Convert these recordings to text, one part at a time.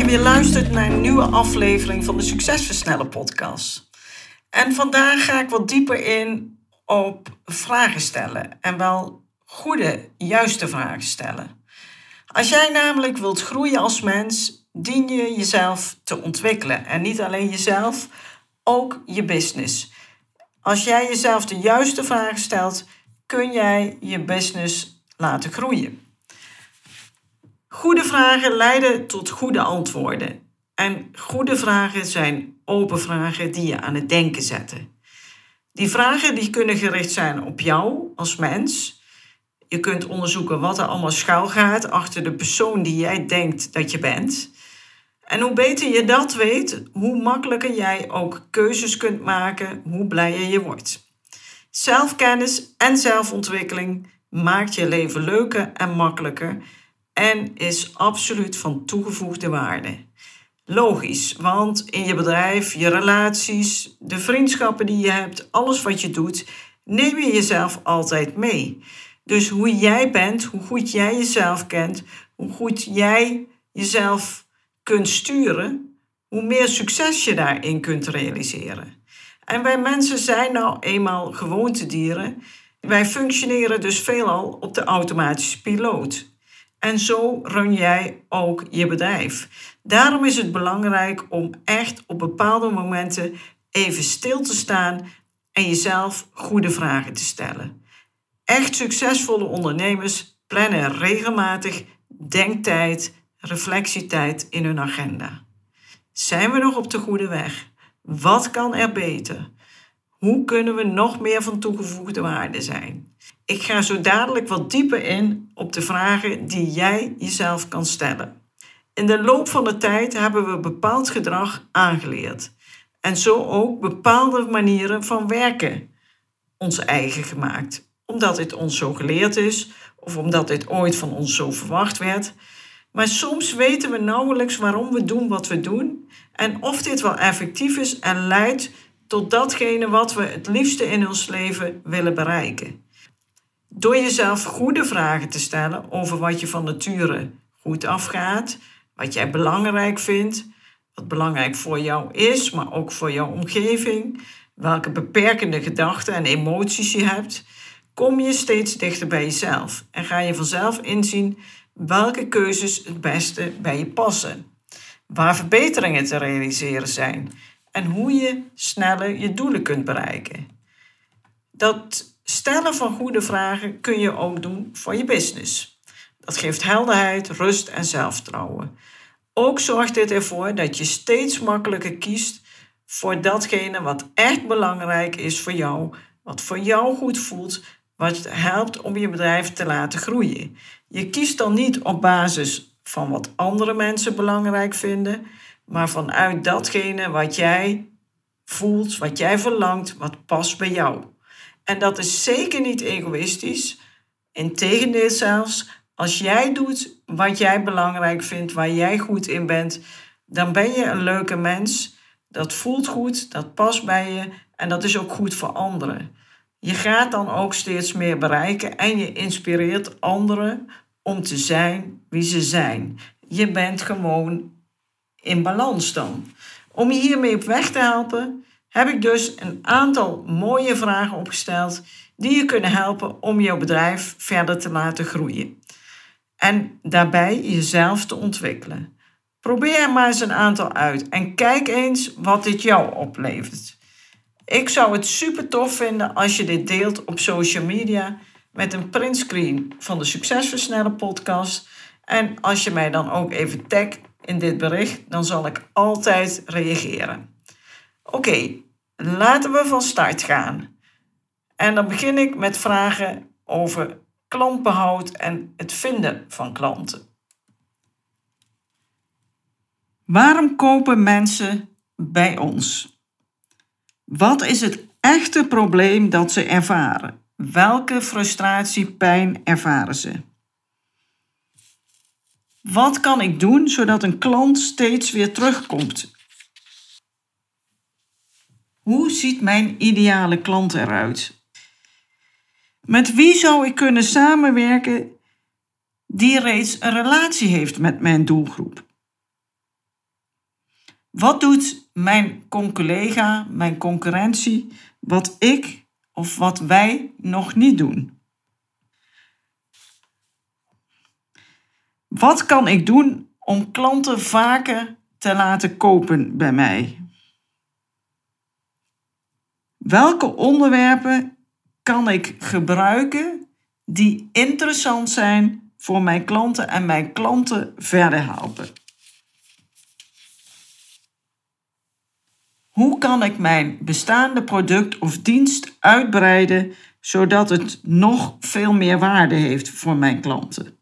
Je weer luistert naar een nieuwe aflevering van de Succesversneller podcast. En vandaag ga ik wat dieper in op vragen stellen en wel goede, juiste vragen stellen. Als jij namelijk wilt groeien als mens, dien je jezelf te ontwikkelen. En niet alleen jezelf, ook je business. Als jij jezelf de juiste vragen stelt, kun jij je business laten groeien. Goede vragen leiden tot goede antwoorden. En goede vragen zijn open vragen die je aan het denken zetten. Die vragen die kunnen gericht zijn op jou als mens. Je kunt onderzoeken wat er allemaal schuil gaat achter de persoon die jij denkt dat je bent. En hoe beter je dat weet, hoe makkelijker jij ook keuzes kunt maken, hoe blijer je wordt. Zelfkennis en zelfontwikkeling maakt je leven leuker en makkelijker en is absoluut van toegevoegde waarde. Logisch, want in je bedrijf, je relaties, de vriendschappen die je hebt, alles wat je doet, neem je jezelf altijd mee. Dus hoe jij bent, hoe goed jij jezelf kent, hoe goed jij jezelf kunt sturen, hoe meer succes je daarin kunt realiseren. En wij mensen zijn nou eenmaal gewoontedieren. Wij functioneren dus veelal op de automatische piloot. En zo run jij ook je bedrijf. Daarom is het belangrijk om echt op bepaalde momenten even stil te staan en jezelf goede vragen te stellen. Echt succesvolle ondernemers plannen regelmatig denktijd, reflectietijd in hun agenda. Zijn we nog op de goede weg? Wat kan er beter? Hoe kunnen we nog meer van toegevoegde waarde zijn? Ik ga zo dadelijk wat dieper in op de vragen die jij jezelf kan stellen. In de loop van de tijd hebben we bepaald gedrag aangeleerd en zo ook bepaalde manieren van werken ons eigen gemaakt omdat dit ons zo geleerd is of omdat dit ooit van ons zo verwacht werd. Maar soms weten we nauwelijks waarom we doen wat we doen en of dit wel effectief is en leidt tot datgene wat we het liefste in ons leven willen bereiken. Door jezelf goede vragen te stellen over wat je van nature goed afgaat, wat jij belangrijk vindt, wat belangrijk voor jou is, maar ook voor jouw omgeving, welke beperkende gedachten en emoties je hebt, kom je steeds dichter bij jezelf en ga je vanzelf inzien welke keuzes het beste bij je passen, waar verbeteringen te realiseren zijn en hoe je sneller je doelen kunt bereiken. Dat stellen van goede vragen kun je ook doen voor je business. Dat geeft helderheid, rust en zelfvertrouwen. Ook zorgt dit ervoor dat je steeds makkelijker kiest voor datgene wat echt belangrijk is voor jou, wat voor jou goed voelt wat helpt om je bedrijf te laten groeien. Je kiest dan niet op basis van wat andere mensen belangrijk vinden, maar vanuit datgene wat jij voelt, wat jij verlangt, wat past bij jou. En dat is zeker niet egoïstisch. Integendeel zelfs, als jij doet wat jij belangrijk vindt, waar jij goed in bent, dan ben je een leuke mens. Dat voelt goed, dat past bij je en dat is ook goed voor anderen. Je gaat dan ook steeds meer bereiken en je inspireert anderen om te zijn wie ze zijn. Je bent gewoon in balans dan. Om je hiermee op weg te helpen, heb ik dus een aantal mooie vragen opgesteld die je kunnen helpen om jouw bedrijf verder te laten groeien. En daarbij jezelf te ontwikkelen. Probeer maar eens een aantal uit en kijk eens wat dit jou oplevert. Ik zou het super tof vinden als je dit deelt op social media met een printscreen van de Succesversneller podcast. En als je mij dan ook even tagt in dit bericht, dan zal ik altijd reageren. Oké, laten we van start gaan. En dan begin ik met vragen over klantbehoud en het vinden van klanten. Waarom kopen mensen bij ons? Wat is het echte probleem dat ze ervaren? Welke frustratie, pijn ervaren ze? Wat kan ik doen zodat een klant steeds weer terugkomt? Hoe ziet mijn ideale klant eruit? Met wie zou ik kunnen samenwerken die reeds een relatie heeft met mijn doelgroep? Wat doet mijn collega, mijn concurrentie, wat ik of wat wij nog niet doen? Wat kan ik doen om klanten vaker te laten kopen bij mij? Welke onderwerpen kan ik gebruiken die interessant zijn voor mijn klanten en mijn klanten verder helpen? Hoe kan ik mijn bestaande product of dienst uitbreiden zodat het nog veel meer waarde heeft voor mijn klanten?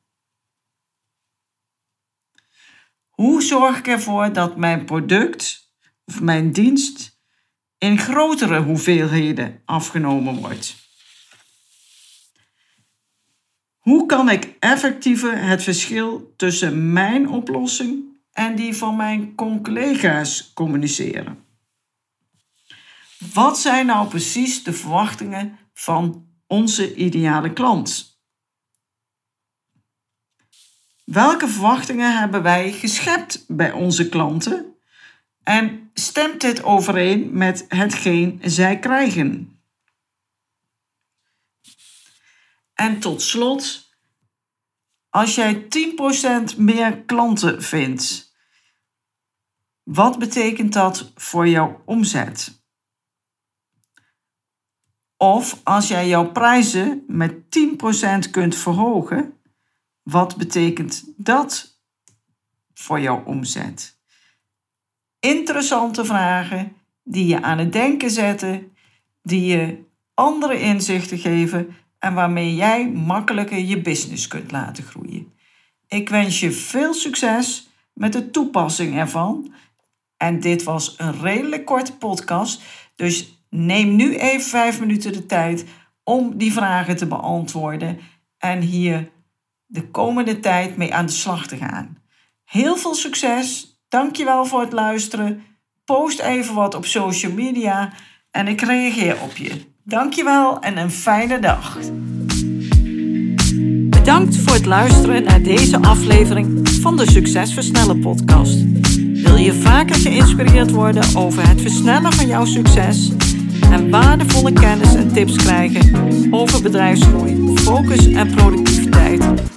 Hoe zorg ik ervoor dat mijn product of mijn dienst in grotere hoeveelheden afgenomen wordt? Hoe kan ik effectiever het verschil tussen mijn oplossing en die van mijn collega's communiceren? Wat zijn nou precies de verwachtingen van onze ideale klant? Welke verwachtingen hebben wij geschept bij onze klanten? En stemt dit overeen met hetgeen zij krijgen? En tot slot, als jij 10% meer klanten vindt, wat betekent dat voor jouw omzet? Of als jij jouw prijzen met 10% kunt verhogen, wat betekent dat voor jouw omzet? Interessante vragen die je aan het denken zetten, die je andere inzichten geven en waarmee jij makkelijker je business kunt laten groeien. Ik wens je veel succes met de toepassing ervan. En dit was een redelijk korte podcast, dus neem nu even vijf minuten de tijd om die vragen te beantwoorden en hier de komende tijd mee aan de slag te gaan. Heel veel succes. Dankjewel voor het luisteren. Post even wat op social media en ik reageer op je. Dankjewel en een fijne dag. Bedankt voor het luisteren naar deze aflevering van de Succesversnellen podcast. Wil je vaker geïnspireerd worden over het versnellen van jouw succes en waardevolle kennis en tips krijgen over bedrijfsgroei, focus en productiviteit?